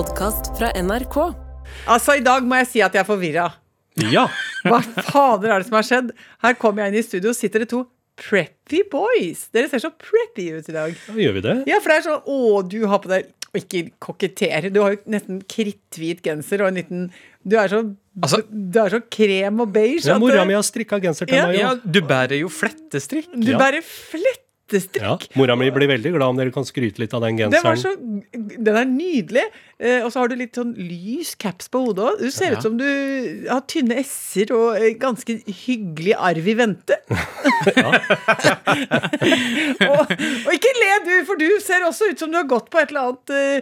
podkast fra NRK. Altså, i dag må jeg si at jeg er forvirra. Ja. Hva fader er det som har skjedd? Her kommer jeg inn i studio, sitter det to preppy boys. Dere ser så preppy ut i dag. Gjør vi det? Ja, for det er sånn Å, du har på deg Og ikke kokettere. Du har jo nesten kritthvit genser og en liten Du er så Altså- Du er så krem og beige. Ja, Mora mi har strikka genser til Ja, meg. Ja, du bærer jo flettestrikk. Du Ja. bærer flettestrikk. Ja. Mora mi blir veldig glad om dere kan skryte litt av den Den var så genseren. Den er nydelig. Eh, og så har du litt sånn lys caps på hodet òg. Du ser ut som du har tynne s-er og eh, ganske hyggelig arv i vente. og, og ikke le, du, for du ser også ut som du har gått på et eller annet uh,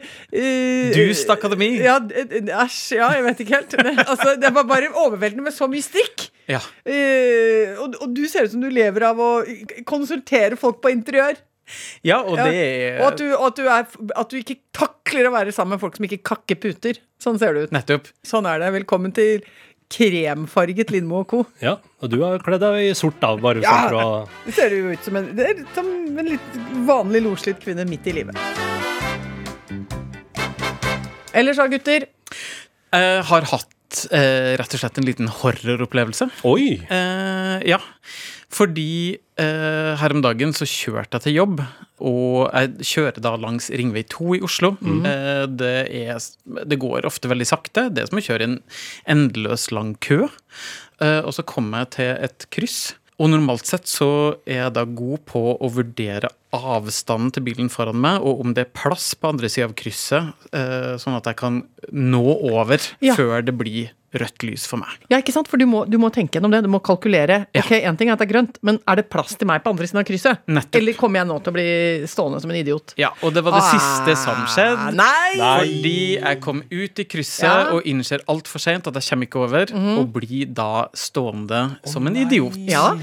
Dust akademi. Ja, æsj. Ja, jeg vet ikke helt. Det, altså, det var bare overveldende med så mye strikk. Ja. Uh, og, og du ser ut som du lever av å konsultere folk på interiør. Ja, og det ja. Og at du, at, du er, at du ikke takler å være sammen med folk som ikke kakker puter. Sånn ser det ut. Nettopp. Sånn er det. Velkommen til kremfarget Lindmo og co. Ja, og du har kledd deg i sort, da, bare Ja. sånn for å Det ser jo ut som en, det er som en litt vanlig loslitt kvinne midt i livet. Ellers da, gutter? Jeg har hatt eh, rett og slett en liten horroropplevelse. Oi! Eh, ja. Fordi eh, her om dagen så kjørte jeg til jobb, og jeg kjører da langs Ringvei 2 i Oslo. Eh, det, er, det går ofte veldig sakte. Det er som å kjøre en endeløs lang kø. Eh, og så kommer jeg til et kryss. Og normalt sett så er jeg da god på å vurdere avstanden til bilen foran meg, og om det er plass på andre sida av krysset, eh, sånn at jeg kan nå over Ja. før det blir rødt lys for meg. Ja, ikke sant? For du må, du må tenke gjennom det. Du må kalkulere. Ja. Ok, En ting er at det er grønt, men er det plass til meg på andre siden av krysset? Nettopp. Eller kommer jeg nå til å bli stående som en idiot? Ja, og det var det siste som skjedde. Ah, Nei! Fordi jeg kom ut i krysset Ja. Og innser altfor seint at jeg kommer ikke over, og blir da stående som en idiot. Ja.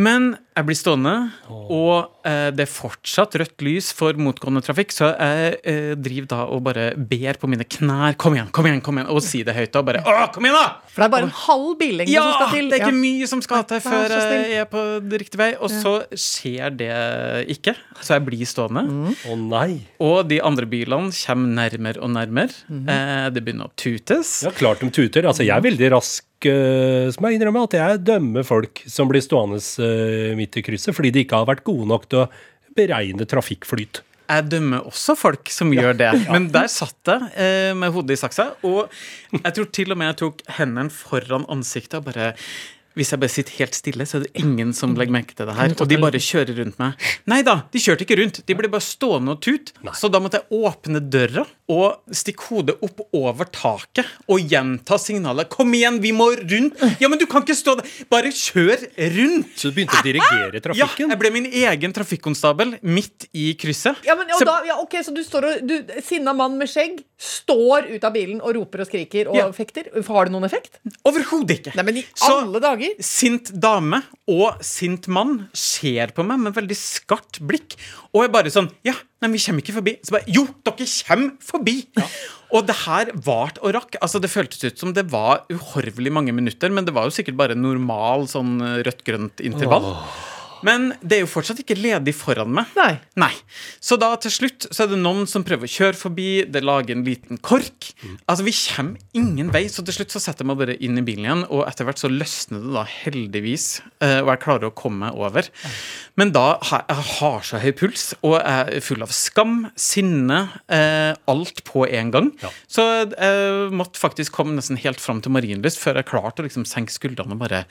Men jeg blir stående, og eh, det er fortsatt rødt lys for motgående trafikk, så jeg eh, driver da og bare ber på mine knær Kom igjen, kom igjen, kom igjen, og sier det høyt. Og bare Å, kom igjen, da! For det er bare en halv billengde Ja, som skal til. Ja, det er ikke mye som skal til før jeg er på riktig vei. Og så skjer det ikke, så jeg blir stående. Mm. Å nei. Og de andre bilene kommer nærmere og nærmere. Mm. eh, det begynner å tutes. Ja, klart de tuter. Altså, jeg er veldig rask, som jeg innrømmer, at jeg dømmer folk som blir stående eh, midt i krysset, fordi de ikke har vært gode nok til å beregne trafikkflyt. Jeg dømmer også folk som gjør det. Men der satt jeg eh, med hodet i saksa, og jeg tror til og med jeg tok hendene foran ansiktet og bare hvis jeg bare sitter helt stille, så er det ingen som legger merke til det her. Og de bare kjører rundt meg. Nei da, de kjørte ikke rundt. De ble bare stående og tut. Så da måtte jeg åpne døra og stikke hodet opp over taket og gjenta signalet. Kom igjen, vi må rundt! Ja, men du kan ikke stå der! Bare kjør rundt! Så du begynte å dirigere trafikken? Ja, jeg ble min egen trafikkonstabel midt i krysset. Ja, men, og Så- da, ja, ok, Så du står og du, Sinna mann med skjegg står ut av bilen og roper og skriker og Ja. fekter. Har det noen effekt? Overhodet ikke. Nei, men i Så- alle dager! Sint dame og sint mann ser på meg med veldig skarpt blikk. Og jeg bare sånn Ja, nei, vi kommer ikke forbi. Så bare Jo, dere kommer forbi! Og det her varte og rakk. Altså, det føltes ut som det var uhorvelig mange minutter, men det var jo sikkert bare normal sånn rødt-grønt intervall. Men det er jo fortsatt ikke ledig foran meg. Nei. Nei. Så da til slutt så er det noen som prøver å kjøre forbi, det lager en liten kork. Altså, vi kommer ingen vei, så til slutt så setter jeg meg bare inn i bilen igjen, og etter hvert så løsner det da heldigvis, eh, og jeg klarer å komme meg over. Men da har jeg har så høy puls, og jeg er full av skam, sinne, eh, alt på en gang. Så jeg måtte faktisk komme nesten helt fram til Marienlyst før jeg klarte å liksom senke skuldrene og bare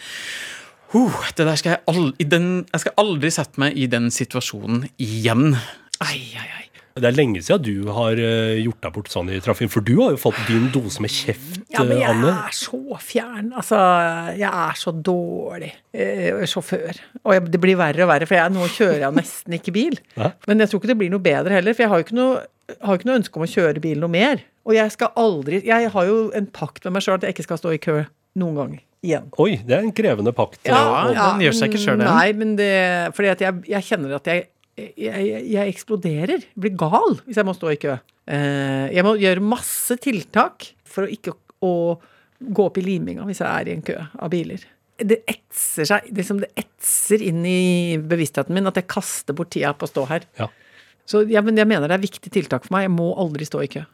Huh, det der skal jeg, aldri, den, jeg skal aldri sette meg i den situasjonen igjen. Ai, ai, ai. Det er lenge siden du har eh, gjort deg bort sånn i trafikken, for du har jo fått din dose med kjeft, Anne. Ja, men eh, jeg Anne. er så fjern. Altså, jeg er så dårlig eh, sjåfør. Og jeg, det blir verre og verre, for jeg, nå kjører jeg nesten ikke bil. Hæ? Men jeg tror ikke det blir noe bedre heller, for jeg har jo ikke noe, har ikke noe ønske om å kjøre bil noe mer. Og jeg skal aldri Jeg har jo en pakt med meg sjøl at jeg ikke skal stå i kø noen gang igjen. Oi, det er en krevende pakt. Ja, ja, den gjør seg ikke sjøl, den. Nei, men det Fordi at jeg, jeg kjenner at jeg, jeg, jeg, eksploderer. Blir gal hvis jeg må stå i kø. Eh, jeg må gjøre masse tiltak for å ikke å gå opp i liminga hvis jeg er i en kø av biler. Det etser seg liksom det etser inn i bevisstheten min at jeg kaster bort tida på å stå her. Ja. Så ja, men jeg mener det er viktig tiltak for meg. Jeg må aldri stå i kø.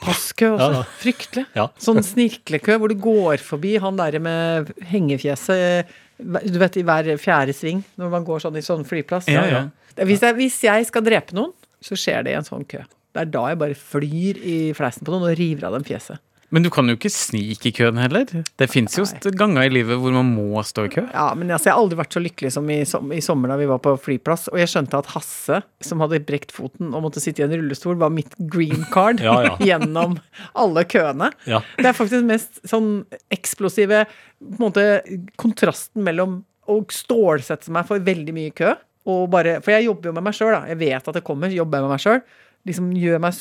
Passkø også. Ja, ja. Fryktelig. Ja. Sånn snirklekø hvor du går forbi han derre med hengefjeset Du vet i hver fjerde sving når man går sånn i sånn flyplass. Ja, ja. Hvis, jeg, hvis jeg skal drepe noen, så skjer det i en sånn kø. Det er da jeg bare flyr i fleisen på noen og river av dem fjeset. Men du kan jo ikke snike i køen heller. Det fins jo ganger i livet hvor man må stå i kø. Ja, men altså, jeg har aldri vært så lykkelig som i, som i sommer da vi var på flyplass. Og jeg skjønte at Hasse, som hadde brekt foten og måtte sitte i en rullestol, var mitt green card Ja, ja. gjennom alle køene. Ja. Det er faktisk mest sånn eksplosive på en måte, kontrasten mellom å stålsette meg for veldig mye kø og bare For jeg jobber jo med meg sjøl, da. Jeg vet at det kommer. Jobber jeg med meg sjøl. Liksom gjør meg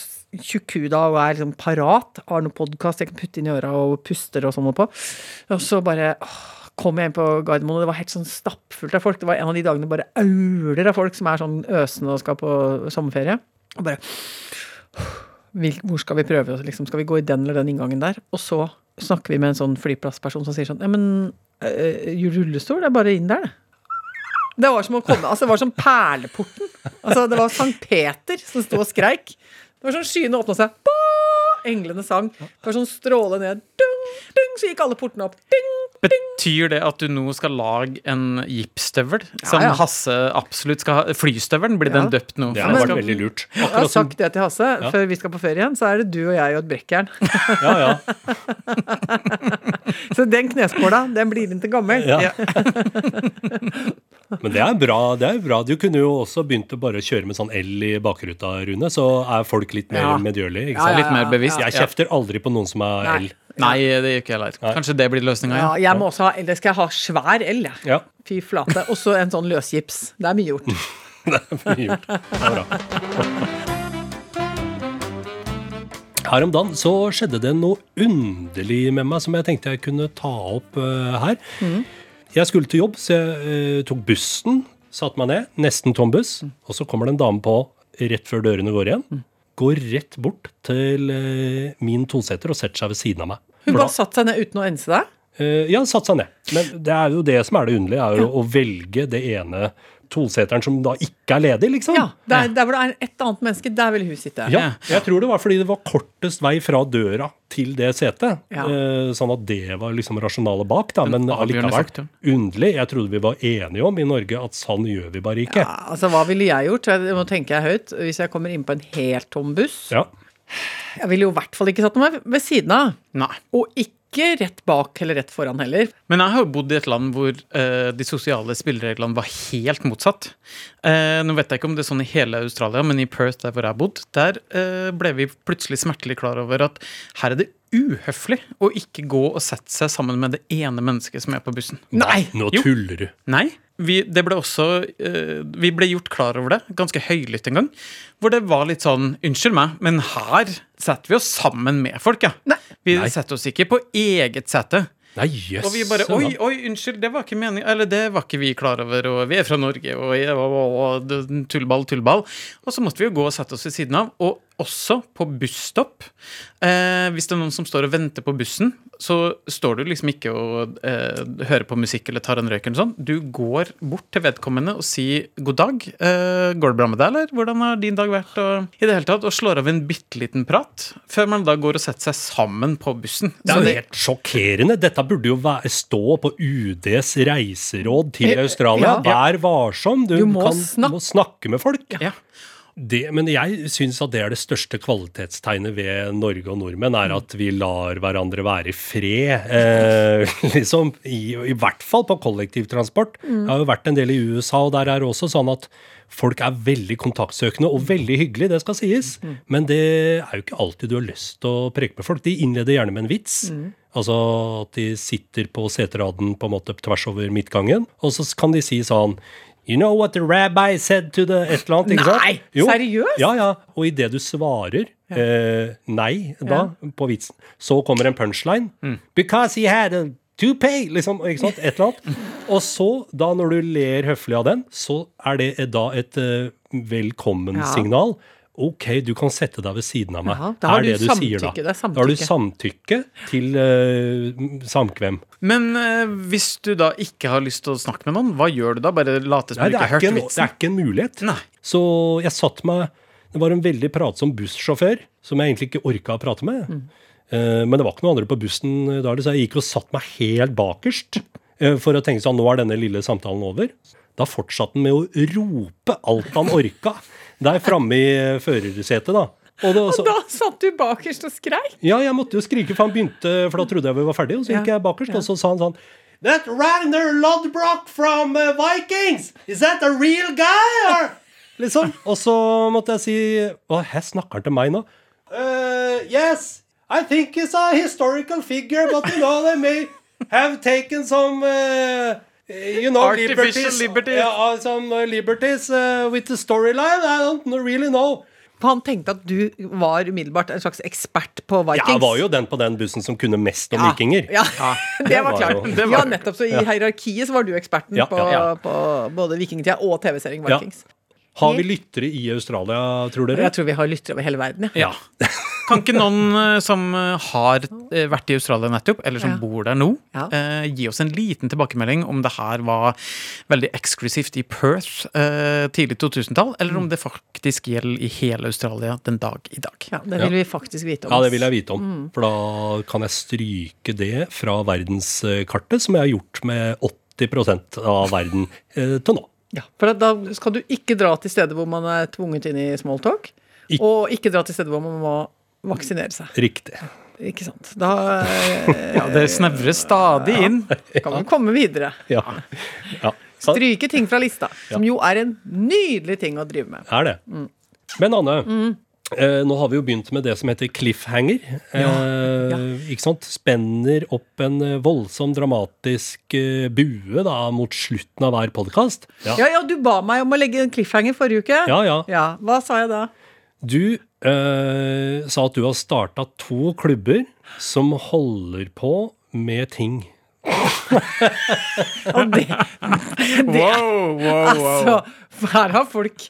tjukkhuda og er liksom parat. Har noen podkast jeg kan putte inn i øra og puster og sånn på. Og så bare åh, kom jeg inn på Gardermoen, og det var helt sånn stappfullt av folk. Det var en av de dagene bare auler av folk som er sånn øsende og skal på sommerferie. Og bare Hvor skal vi prøve? oss, Liksom, skal vi gå i den eller den inngangen der? Og så snakker vi med en sånn flyplassperson som sier sånn Ja, men øh, rullestol, er bare inn der, det. Det var som å komme Altså, det var som perleporten. Altså, det var Sankt Peter som sto og skreik. Det var sånn skyene åpna seg. Ba! Englene sang. Det var sånn stråle ned. Dung, dung, så gikk alle portene opp. Ding, Betyr det at du nå skal lage en gipsstøvel? Som ja. Hasse absolutt skal ha? Flystøvelen, blir den døpt nå? Det har hadde vært skal- veldig lurt. Jeg har sagt det til Hasse. Før vi skal på ferie igjen, så er det du og jeg og et brekkjern. Ja, ja. Så den kneskåla, den blir ikke gammel. ja. Men det er bra. det er bra. Du kunne jo også begynt å bare kjøre med sånn L i bakruta, Rune, så er folk litt mer Ja. medgjørlige. Ja? Litt mer bevisst. Jeg kjefter aldri på noen som er Nei. Nei, det gjør ikke jeg heller. Kanskje det blir løsninga, Ja, ja. jeg må også ha Eller skal jeg ha svær L, jeg. Ja, Fy flate. Og så en sånn løsgips. Det er mye gjort. det er mye gjort. Det er bra. Her om dagen så skjedde det noe underlig med meg som jeg tenkte jeg kunne ta opp uh, her. Jeg skulle til jobb, så jeg uh, tok bussen, satte meg ned, nesten tom buss, og så kommer det en dame på rett før dørene går igjen. Går rett bort til uh, min toseter og setter seg ved siden av meg. Hun bare satte seg ned uten å ense deg. Eh, ja, satt seg ned. Men det er jo det som er det underlige, er jo å velge det ene Tolseteren som da ikke er ledig, liksom. Ja, der, der hvor det er et annet menneske, der vil hun sitte. Ja, jeg tror det var fordi det var kortest vei fra døra til det setet. Ja. Eh, sånn at det var liksom rasjonalet bak, da. Men allikevel underlig. Jeg trodde vi var enige om i Norge at sånn gjør vi bare ikke. Ja, altså, hva ville jeg gjort? Nå tenker jeg høyt. Hvis jeg kommer inn på en helt tom buss Ja. Jeg ville jo i hvert fall ikke satt meg ved siden av. Nei. Og ikke rett bak eller rett foran heller. Men jeg har jo bodd i et land hvor eh, de sosiale spillereglene var helt motsatt. Eh, nå vet jeg ikke om det er sånn i hele Australia, men i Perth, der hvor jeg har bodd, der eh, ble vi plutselig smertelig klar over at her er det uhøflig å ikke gå og sette seg sammen med det ene mennesket som er på bussen. Nei! Nå tuller du. Nei. Vi, det ble også, uh, vi ble gjort klar over det, ganske høylytt en gang. Hvor det var litt sånn Unnskyld meg, men her setter vi oss sammen med folk, ja. Nei. Vi Nei. setter oss ikke på eget sete. Nei, yes. Og vi bare Oi, oi, unnskyld, det var ikke meningen. Eller det var ikke vi klar over, og vi er fra Norge, og, og, og, og tullball, tullball. Og så måtte vi jo gå og sette oss ved siden av. Og også på busstopp. Eh, hvis det er noen som står og venter på bussen, så står du liksom ikke og eh, hører på musikk eller tar en røyk eller sånn. Du går bort til vedkommende og sier god dag. Eh, går det bra med deg, eller? Hvordan har din dag vært? Og, I det hele tatt. Og slår av en bitte liten prat før man da går og setter seg sammen på bussen. Det er jo helt sjokkerende. Dette burde jo være, stå på UDs reiseråd til Australia. ja. Vær varsom. Du, Du må kan, snakke. må snakke med folk. ja. Det, men jeg syns at det er det største kvalitetstegnet ved Norge og nordmenn, er at vi lar hverandre være i fred. Eh, liksom, i, I hvert fall på kollektivtransport. Jeg har jo vært en del i USA, og der er det også sånn at folk er veldig kontaktsøkende og veldig hyggelige, det skal sies. Men det er jo ikke alltid du har lyst til å preke med folk. De innleder gjerne med en vits. Altså at de sitter på seteraden på en måte tvers over midtgangen, og så kan de si sånn You know what the rabbi said to the et eller annet? ikke sant? Nei, Jo. seriøst? Ja, ja. Og idet du svarer eh, nei da, på vitsen, så kommer en punchline. Because he had a toupee, liksom. Ikke sant? Et eller annet. Og så, da når du ler høflig av den, så er det da et uh, velkommensignal. Ok, du kan sette deg ved siden av meg. Ja, da har er det du sier da. det er Da har du samtykke. til uh, samkvem. Men uh, hvis du da ikke har lyst til å snakke med noen, hva gjør du da? Bare late som du det ikke har hørt en, det er ikke en mulighet. Nei. Så jeg satt meg Det var en veldig pratsom bussjåfør som jeg egentlig ikke orka å prate med. Eh, men det var ikke noen andre på bussen da, så jeg gikk og satt meg helt bakerst for å tenke sånn, nå er denne lille samtalen over. Da fortsatte han med å rope alt han orka der framme i eh, førersetet, da. Og det, så, Da satt du bakerst og skreik. ja, jeg måtte jo skrike, for han begynte, for da trodde jeg vi var ferdige. Og så gikk jeg bakerst, og så sa han sånn That Ragnar Lodbrok from uh, Vikings, is that a real guy? Or? Liksom. Og så måtte jeg si Hva, her snakker han til meg nå. Uh, yes, I think it's a historical figure, but you know, they may have taken some uh, You know, Artificial liberties, liberties. Yeah, some uh, liberties uh, with the storyline. I don't really know. For han tenkte at du var umiddelbart en slags ekspert på Vikings. Ja, jeg var jo den på den bussen som kunne mest om Ja, vikinger. Ja, det var klart. det var- Ja, nettopp. Så i hierarkiet så var du eksperten Ja, på, ja, ja. på både vikingtida og TV-serien Ja. Vikings. Har vi lyttere i Australia, tror dere? Jeg tror vi har lyttere over hele verden. Ja. Ja. Kan ikke noen eh, som eh, har eh, vært i Australia nettopp, eller som Ja. bor der nå, Ja. eh, gi oss en liten tilbakemelding om det her var veldig eksklusivt i Perth eh, tidlig 2000-tall, eller om det faktisk gjelder i hele Australia den dag i dag. Ja, det vil vi faktisk vite om. Ja, det vil jeg vite om. Mm. For da kan jeg stryke det fra verdenskartet, som jeg har gjort med 80% av verden eh, til nå. Ja, for da skal du ikke dra til steder hvor man er tvunget inn i smalltalk, Ik- og ikke dra til steder hvor man må vaksinere seg. Riktig. Ikke sant? Da eh, Ja, det snevrer stadig inn. kan man komme videre. Ja. ja. Stryke ting fra lista, som jo er en nydelig ting å drive med. er det. Mm. Men Anne, eh, nå har vi jo begynt med det som heter cliffhanger. Eh, Ikke sant? Spenner opp en eh, voldsom, dramatisk eh, bue da, mot slutten av hver podkast. Ja. Ja, ja, du ba meg om å legge en cliffhanger forrige uke. ja, ja. Ja, Hva sa jeg da? Du eh, sa at du har starta to klubber som holder på med ting. Og det, det Wow, wow, Altså, her har folk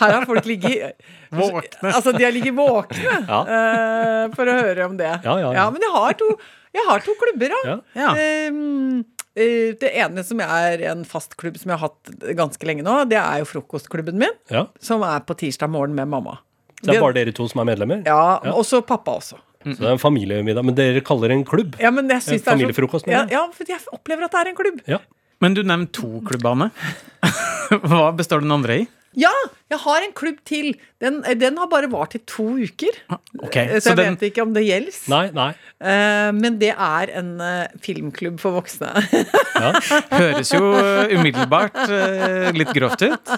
Her har folk ligget Våkne. Altså, de har ligget våkne Ja. uh, for å høre om det. Ja, ja, ja. men jeg har to, jeg har to klubber, da. Ja. Ja. Ehm, eh, det ene som er en fast klubb som jeg har hatt ganske lenge nå, det er jo frokostklubben min, Ja. som er på tirsdag morgen med mamma. Så det er bare dere to som er medlemmer? Ja, Også pappa også. Så det er en familiemiddag. Men dere kaller det en klubb? Ja, men jeg synes det er så- familiefrokost, ja, ja, for jeg opplever at det er en klubb. Ja. Men du nevnte to klubbene. Hva består den andre i? Ja, jeg har en klubb til. Den, den har bare vart i to uker. Okay, Eh, så så jeg den- vet ikke om det gjelder. Nei, nei. Eh, men det er en eh, filmklubb for voksne. Ja. Høres jo eh, umiddelbart eh, litt grovt ut.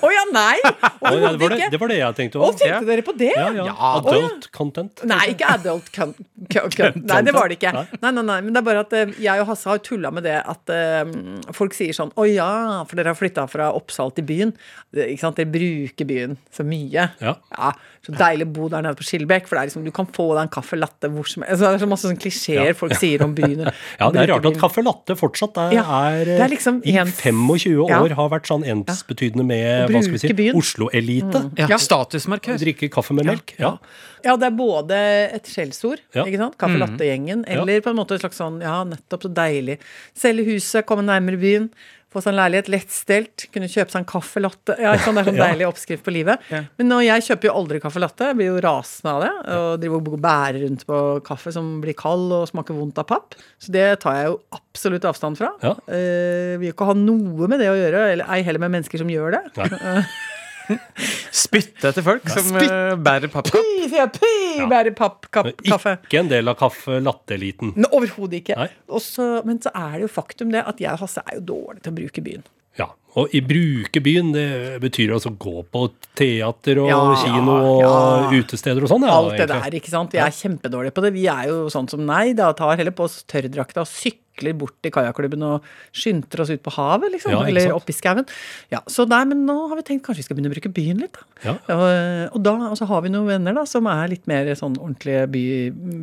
Å ja, nei! Oh, ja, det, var det, det var det jeg tenkte òg. Oh, tenkte dere på det? Ja, ja. Adult content. Nei, ikke adult con con con Nei, det var det ikke. Nei, nei, nei, men det er bare at eh, jeg og Hasse har tulla med det at eh, folk sier sånn Å ja, for dere har flytta fra Oppsal til byen. Ikke sant? Dere bruker byen så mye. Ja. Så deilig å bo der nede på Skillebekk, for det er liksom, du kan få deg en caffè latte hvor som helst. Altså, det er så masse sånn klisjeer folk sier om byen. Ja, det er rart at caffè latte fortsatt er, Ja, er, det er liksom i ens- 25 år Ja. har vært sånn ensbetydende med hva skal vi si, bruke byen. Mm. Oslo-elite. Ja, Ja. Statusmarkør. Drikke kaffe med melk. Ja. Ja, det er både et skjellsord, Ja. ikke sant? Caffè latte-gjengen, eller på en måte et slags sånn, ja, nettopp så deilig. Selge huset, komme nærmere byen, få seg en leilighet, lettstelt, kunne kjøpe seg en caffè latte. Ja, sånn. Det er sånn deilig oppskrift på livet. Ja. Men nå, jeg kjøper jo aldri caffè latte, jeg blir jo rasende av det, og driver og bærer rundt på kaffe som blir kald og smaker vondt av papp. Så det tar jeg jo absolutt avstand fra. Ja. Uh, vil ikke ha noe med det å gjøre, eller ei heller med mennesker som gjør det. Spytte etter folk som eh, bærer pappkopp. Py, sier jeg, py, bærer pappkaffe. Ikke en del av kaffe latte-eliten. Men Overhodet ikke. Nei. Og så- men så er det jo faktum det at jeg og Hasse er jo dårlig til å bruke byen. Ja. Og i bruke byen, det betyr altså gå på teater og Ja, kino og ja. utesteder og sånn. Ja, Alt det egentlig. der, ikke sant. Vi er kjempedårlige på det. Vi er jo sånn som nei, da tar heller på oss tørrdrakta og sykler bort til kajakklubben og skynder oss ut på havet, liksom. Ja, eller opp i skauen. Ja, så nei, men nå har vi tenkt kanskje vi skal begynne å bruke byen litt, da. Ja. Og, og da og så har vi noen venner da, som er litt mer sånn ordentlige by,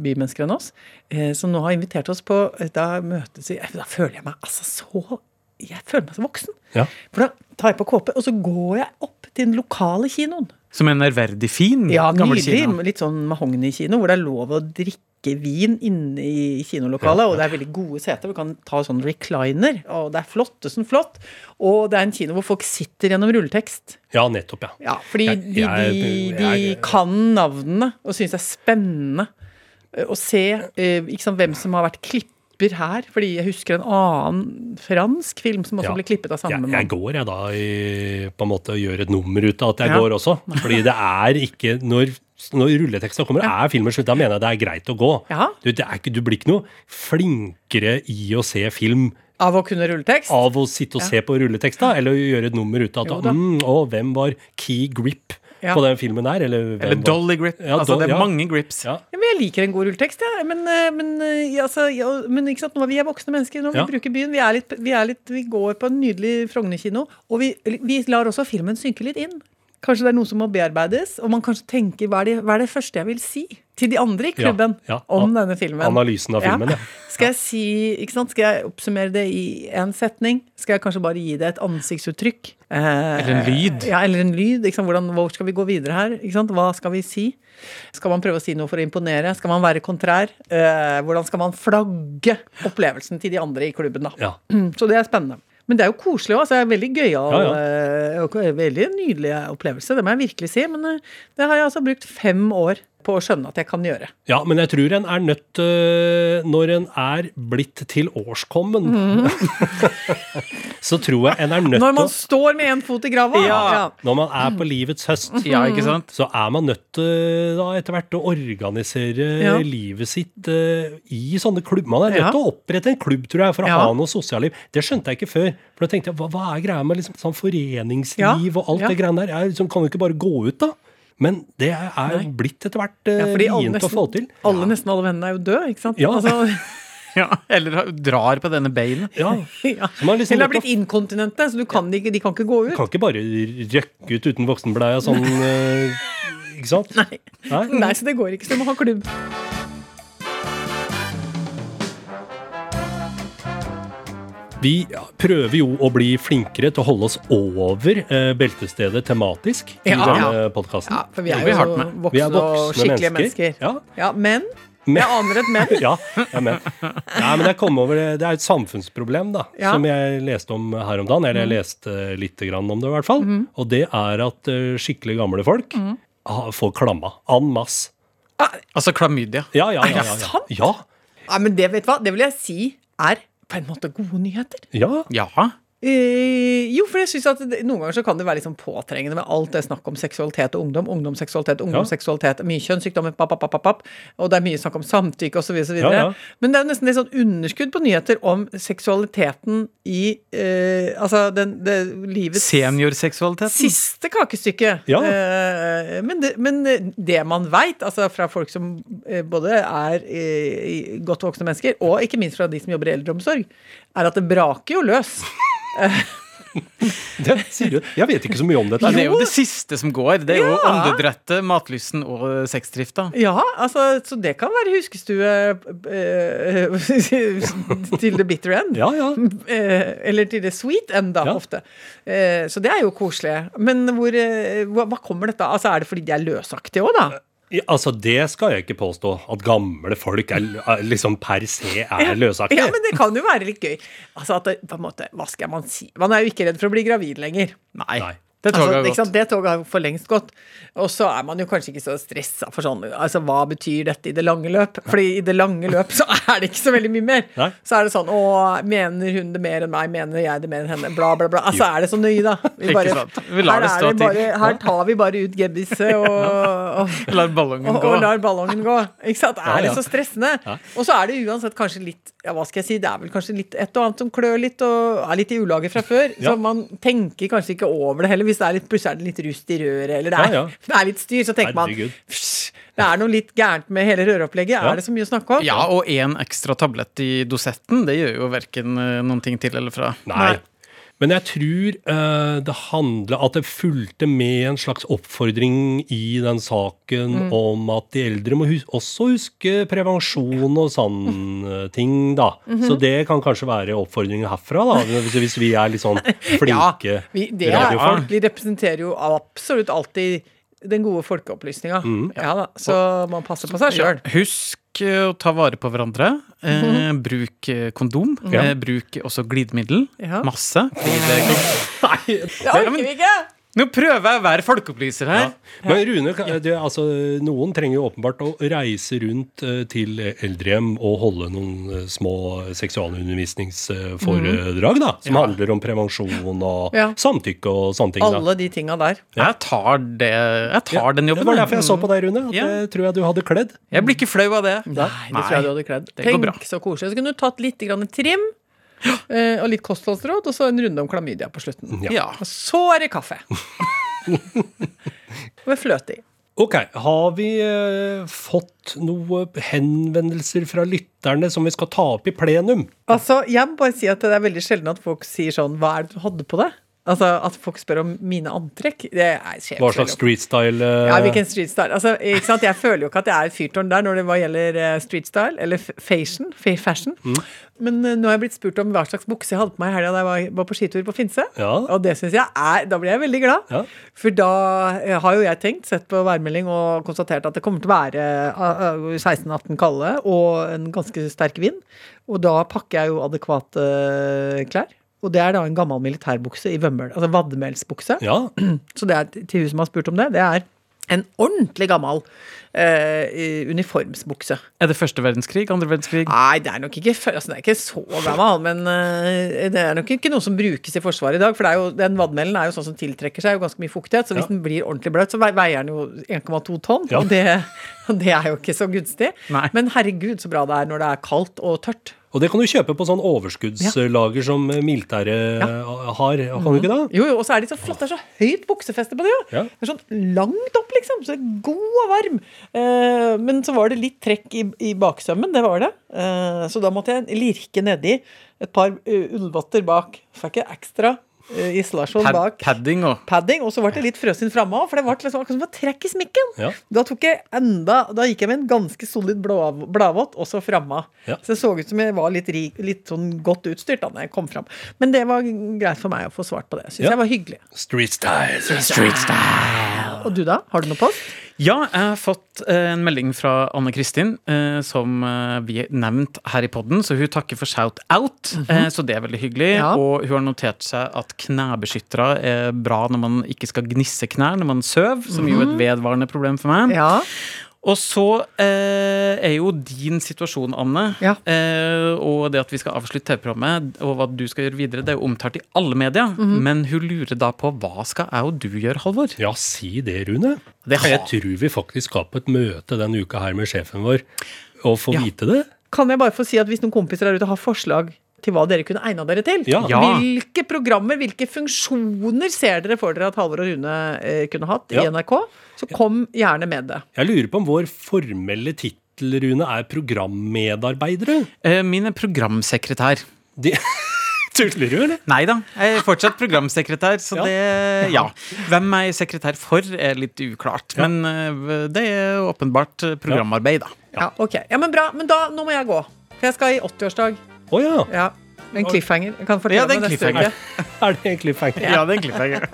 bymennesker enn oss. Eh, som nå har invitert oss på Da møtes vi Da føler jeg meg altså så Jeg føler meg så voksen. Ja. For da tar jeg på kåpe, og så går jeg opp til den lokale kinoen. Som en ærverdig fin Ja, gammel nydelig. kino. Litt sånn mahogni-kino, hvor det er lov å drikke vin inne i kinolokalet. Og det er veldig gode seter. Du kan ta sånn recliner, og det er flottesen flott. Og det er en kino hvor folk sitter gjennom rulletekst. Ja, nettopp, ja. Ja, fordi Jeg- de, jeg- de, de jeg- kan navnene og syns det er spennende eh, å se eh, ikke sant, hvem som har vært klipper her. Fordi jeg husker en annen fransk film som også Ja. ble klippet av samme Jeg, mann. jeg går jeg da i, på en måte å gjør et nummer ut av at jeg Ja. går også. Fordi det er ikke Når, når rulleteksten kommer, er filmen slutt. Da mener jeg det er greit å gå. Ja. Du, det er ikke, du blir ikke noe flinkere i å se film Av å kunne rulletekst. av å sitte og se på rulletekst, da, eller gjøre et nummer ut av at mm, å, hvem var key grip Ja. på den filmen der? Eller, Eller dolly grip. Ja, altså, do- det er ja. mange grips. Ja. Ja, men jeg liker en god rulletekst, jeg. Men, eh, men, eh, ja, altså, ja, men ikke sant? nå er vi er voksne mennesker. Nå, Ja. Vi bruker byen. Vi, er litt, vi, er litt, vi går på en nydelig Frogner-kino. Og vi, vi lar også filmen synke litt inn. Kanskje det er noe som må bearbeides. Og man kanskje tenker hva er det, hva er det første jeg vil si til de andre i klubben ja. om denne filmen? Analysen av filmen, ja. Skal jeg si, ikke sant? Skal jeg oppsummere det i én setning? Skal jeg kanskje bare gi det et ansiktsuttrykk? Eh, Eller en lyd. Ja, eller en lyd. Ikke sant? Hvordan, hvor skal vi gå videre her? Ikke sant? Hva skal vi si? Skal man prøve å si noe for å imponere? Skal man være kontrær? Eh, hvordan skal man flagge opplevelsen til de andre i klubben, da? ja. Så det er spennende. Men det er jo koselig òg. Altså, det er veldig gøyal Ja, ja. og veldig nydelig opplevelse. Det må jeg virkelig si. Men eh, det har jeg altså brukt fem år på å skjønne at jeg kan gjøre. Ja, men jeg tror en er nødt øh, Når en er blitt til årskommen, så tror jeg en er nødt til Når man å står med én fot i grava. Ja. Når man er på livets høst, Ja, ikke sant? så er man nødt til da etter hvert å organisere Ja. livet sitt øh, i sånne klubber. Man er nødt Ja. til å opprette en klubb, tror jeg, for å Ja. ha noe sosialliv. Det skjønte jeg ikke før. For da tenkte jeg, hva, hva er greia med liksom, sånn foreningsliv Ja, og alt ja. det greiene der? Jeg liksom, kan jo ikke bare gå ut, da. Men det er Nei. blitt etter hvert uh, Ja, vrient å få til. Alle, nesten alle vennene er jo døde, ikke sant? Ja. Altså, Ja, eller drar på denne beinen. Ja, ja. Liksom Eller har blitt inkontinente, så du kan ikke, de kan ikke gå Du ut. kan ikke bare røkke ut uten voksenbleia sånn uh, Ikke sant? Nei. Nei? Nei, så det går ikke. Så du må ha klubb. Vi prøver jo å bli flinkere til å holde oss over eh, beltestedet tematisk i Ja, denne ja. podkasten. Ja, for vi er jo med. Vi voksne, er og voksne skikkelige mennesker. mennesker. Ja. men. Men- Jeg aner et men. Ja, ja, men. Ja, men jeg kom over det. Det er et samfunnsproblem da, Ja. som jeg leste om her om dagen. Eller jeg leste litt grann om det, i hvert fall. Og det er at eh, skikkelig gamle folk mm. får klamma en masse. Altså klamydia. Ja, ja, ja. ja, ja. sant? ja. Ja, men det, vet du hva? det vil jeg si er på en måte gode nyheter. ja. Ja. Eh, jo, for jeg synes at det, Noen ganger så kan det være litt sånn påtrengende med alt det snakk om seksualitet og ungdom. Ungdomsseksualitet, ungdomsseksualitet, mye kjønnssykdommer, papp, papp, papp, papp, og det er mye snakk om samtykke osv. Ja, ja. Men det er nesten litt sånn underskudd på nyheter om seksualiteten i eh, Altså den, det, livets Seniorseksualiteten. siste kakestykke. Ja. Eh, men, det, men det man veit, altså fra folk som både er godt voksne mennesker, og ikke minst fra de som jobber i eldreomsorg, er at det braker jo løs. Det sier du. Jeg vet ikke så mye om dette. Det er jo det siste som går. Det er jo Ja. åndedrettet, matlysten og sexdrifta. Ja, altså, så det kan være huskestue eh, til the bitter end. Ja, ja. Eh, eller til the sweet end, da, ofte. Eh, så det er jo koselig. Men hvor, eh, hva, kommer dette? Altså, er det fordi de er løsaktige òg, da? Ja, Altså, Det skal jeg ikke påstå. At gamle folk er, er liksom per se er løsaktige. Ja, men det kan jo være litt gøy. Altså at det, på en måte, Hva skal man si? Man er jo ikke redd for å bli gravid lenger. Nei. Nei. Det toget Altså? Det toget har for lengst gått. Og så er man jo kanskje ikke så stressa for sånn Altså, hva betyr dette i det lange løp? Fordi i det lange løp så er det ikke så veldig mye mer. Nei. Så er det sånn Å, mener hun det mer enn meg? Mener jeg det mer enn henne? Bla, bla, bla. Altså, er det så nøye, da? Vi bare. Vi lar det stå til. bare, her tar vi bare ut gebbiset og, og Lar ballongen og, gå. og lar ballongen gå. Ikke sant? Ja, Er det så stressende? Og så er det uansett kanskje litt Ja, hva skal jeg si? Det er vel kanskje litt et og annet som klør litt, og er litt i ulaget fra før. Så man tenker kanskje ikke over det heller. Hvis det er litt, plutselig er det litt rust i røret, eller det er, Ja, ja. det er litt styr, så tenker Herregud. man "Fysj, Det er noe litt gærent med hele røropplegget. Ja. Er det så mye å snakke om? Ja, og én ekstra tablett i dosetten, det gjør jo verken eh, noen ting til eller fra. Nei. Men jeg tror eh, det handla At det fulgte med en slags oppfordring i den saken om at de eldre må hus også huske prevensjon og sånne ting, da. Så det kan kanskje være oppfordringen herfra, da. Hvis, hvis vi er litt sånn Ja, vi, det er radiofolk. Er, Vi representerer jo absolutt alltid den gode folkeopplysninga. Ja da, så man passer på seg Ja, sjøl. husk eh, å ta vare på hverandre. Eh, bruk eh, kondom. Ja. Eh, bruk også glidemiddel. Ja. Masse. fordi det kan- Det orker vi ikke! Nå prøver jeg å være folkeopplyser her. Men Rune, det, altså, noen trenger jo åpenbart å reise rundt eh, til eldrehjem og holde noen eh, små seksualundervisningsforedrag, da. Som handler om prevensjon og Ja. samtykke og sånne ting. da. Alle de tinga der. Jeg tar, det, jeg tar den Det var jeg. derfor jeg så på deg, Rune. At Ja. det tror jeg du hadde kledd. Jeg blir ikke flau av det. Nei, det tror jeg du hadde kledd. det går Tenk bra. så koselig. Så kunne du tatt litt grann trim, eh, og litt kostholdsråd, og så en runde om klamydia på slutten. Ja. Ja. Og så er det kaffe. Med fløte i. Ok, har vi uh, fått noen henvendelser fra lytterne som vi skal ta opp i plenum? Altså, jeg må bare si at det er veldig sjelden at folk sier sånn Hva er det du hadde på deg? Altså, At folk spør om mine antrekk. Det er skjer Hva slags street style? eh, Ja, hvilken street style. Altså, ikke sant? Jeg føler jo ikke at jeg er fyrtårn der når det hva gjelder streetstyle, street style, eller fashion. fashion. Mm. Men uh, nå har jeg blitt spurt om hva slags bukse jeg hadde på meg i helga da jeg var, var på skitur på Finse. Ja. Og det synes jeg er Da blir jeg veldig glad. Ja. For da eh, har jo jeg tenkt, sett på værmelding og konstatert at det kommer til å være uh, eh, 16-18 kalde og en ganske sterk vind. Og da pakker jeg jo adekvate klær. Og det er da en gammel militærbukse i vømmøl. Altså vadmelsbukse. Ja, Så det er til hun som har spurt om det. Det er en ordentlig gammel eh, uniformsbukse. Er det første verdenskrig? Andre verdenskrig? Nei, det er nok ikke, altså, det er ikke så gammel, men eh, det er nok ikke noe som brukes i Forsvaret i dag. For det jo, den vadmelen er jo sånn som tiltrekker seg jo ganske mye fuktighet, så hvis Ja. den blir ordentlig bløt, så veier den jo 1,2 tonn. Ja. Og, det, det er jo ikke så gunstig. Nei. Men herregud, så bra det er når det er kaldt og tørt. Og det kan du kjøpe på sånn overskuddslager som militæret har. Kan du ikke det? Jo, jo, og så er de så flotte. Det er så høyt buksefeste på det. Ja. Det er sånn langt opp, liksom. Så god og varm. Eh, men så var det litt trekk i, i baksømmen. Det var det. Eh, så da måtte jeg lirke nedi et par uh, ullvotter bak. Fikk jeg ekstra eh, isolasjon Pad bak. padding og Padding, og så ble det litt frøsen framme òg, for det var liksom akkurat som det var trekk i smikken. Ja. Da tok jeg enda, da gikk jeg med en ganske solid blå- bladvott, også framme. Ja. Så det så ut som jeg var litt, rik, litt sånn godt utstyrt da når jeg kom fram. Men det var greit for meg å få svart på det. Syns Ja. jeg var hyggelig. Street style. Og du da? Har du noe post? Ja, jeg har fått eh, en melding fra Anne Kristin, eh, som eh, vi har nevnt her i podden, så hun takker for shout-out, eh, så det er veldig hyggelig. Ja. Og hun har notert seg at knebeskyttere er bra når man ikke skal gnisse knær når man sover, som jo er et vedvarende problem for meg. Ja. Og så eh, er jo din situasjon, Anne, Ja. eh, og det at vi skal avslutte TV-programmet, og hva du skal gjøre videre, det er jo omtalt i alle medier. Men hun lurer da på hva skal jeg og du gjøre, Halvor? Ja, si det, Rune. Det Jeg tror vi faktisk skal på et møte denne uka her med sjefen vår og få Ja. vite det. Kan jeg bare få si at hvis noen kompiser der ute har forslag til hva dere kunne egna dere til? Ja. Ja. Hvilke programmer, hvilke funksjoner ser dere for dere at Halvor og Rune eh, kunne hatt i NRK? Så kom gjerne med det. Jeg lurer på om vår formelle tittel, Rune, er programmedarbeidere. Eh, min er programsekretær. De... Tuller du, eller? Nei da, jeg er fortsatt programsekretær, så Ja. det Ja. Hvem jeg er sekretær for, er litt uklart. Men eh, det er åpenbart programarbeid, da. Ja, ok. Ja, men bra. Men da, nå må jeg gå. For jeg skal i 80-årsdag. Å ja. Ja. En cliffhanger. Jeg kan fortelle Ja, det er en cliffhanger. uke. Er det en cliffhanger? Ja, det er en cliffhanger.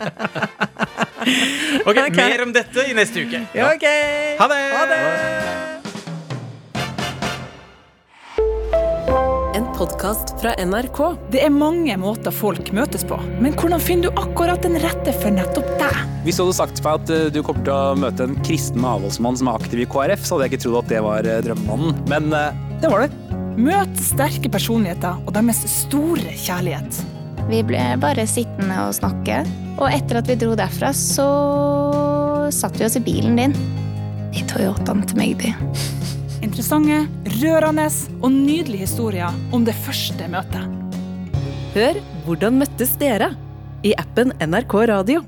ok, Ok. mer om dette i neste uke. Ja, ok. Ha det! Ha det! En podkast fra NRK. Det er mange måter folk møtes på, men hvordan finner du akkurat den rette for nettopp deg? Hvis du hadde sagt meg at eh, du kommer til å møte en kristen avholdsmann som er aktiv i KrF, så hadde jeg ikke trodd at det var eh, drømmemannen. Men eh, det var det. Møt sterke personligheter og deres store kjærlighet. Vi ble bare sittende og snakke. Og etter at vi dro derfra, så satte vi oss i bilen din. I Toyotaen til Magdi. Interessante, rørende og nydelige historier om det første møtet. Hør Hvordan møttes dere? i appen NRK Radio.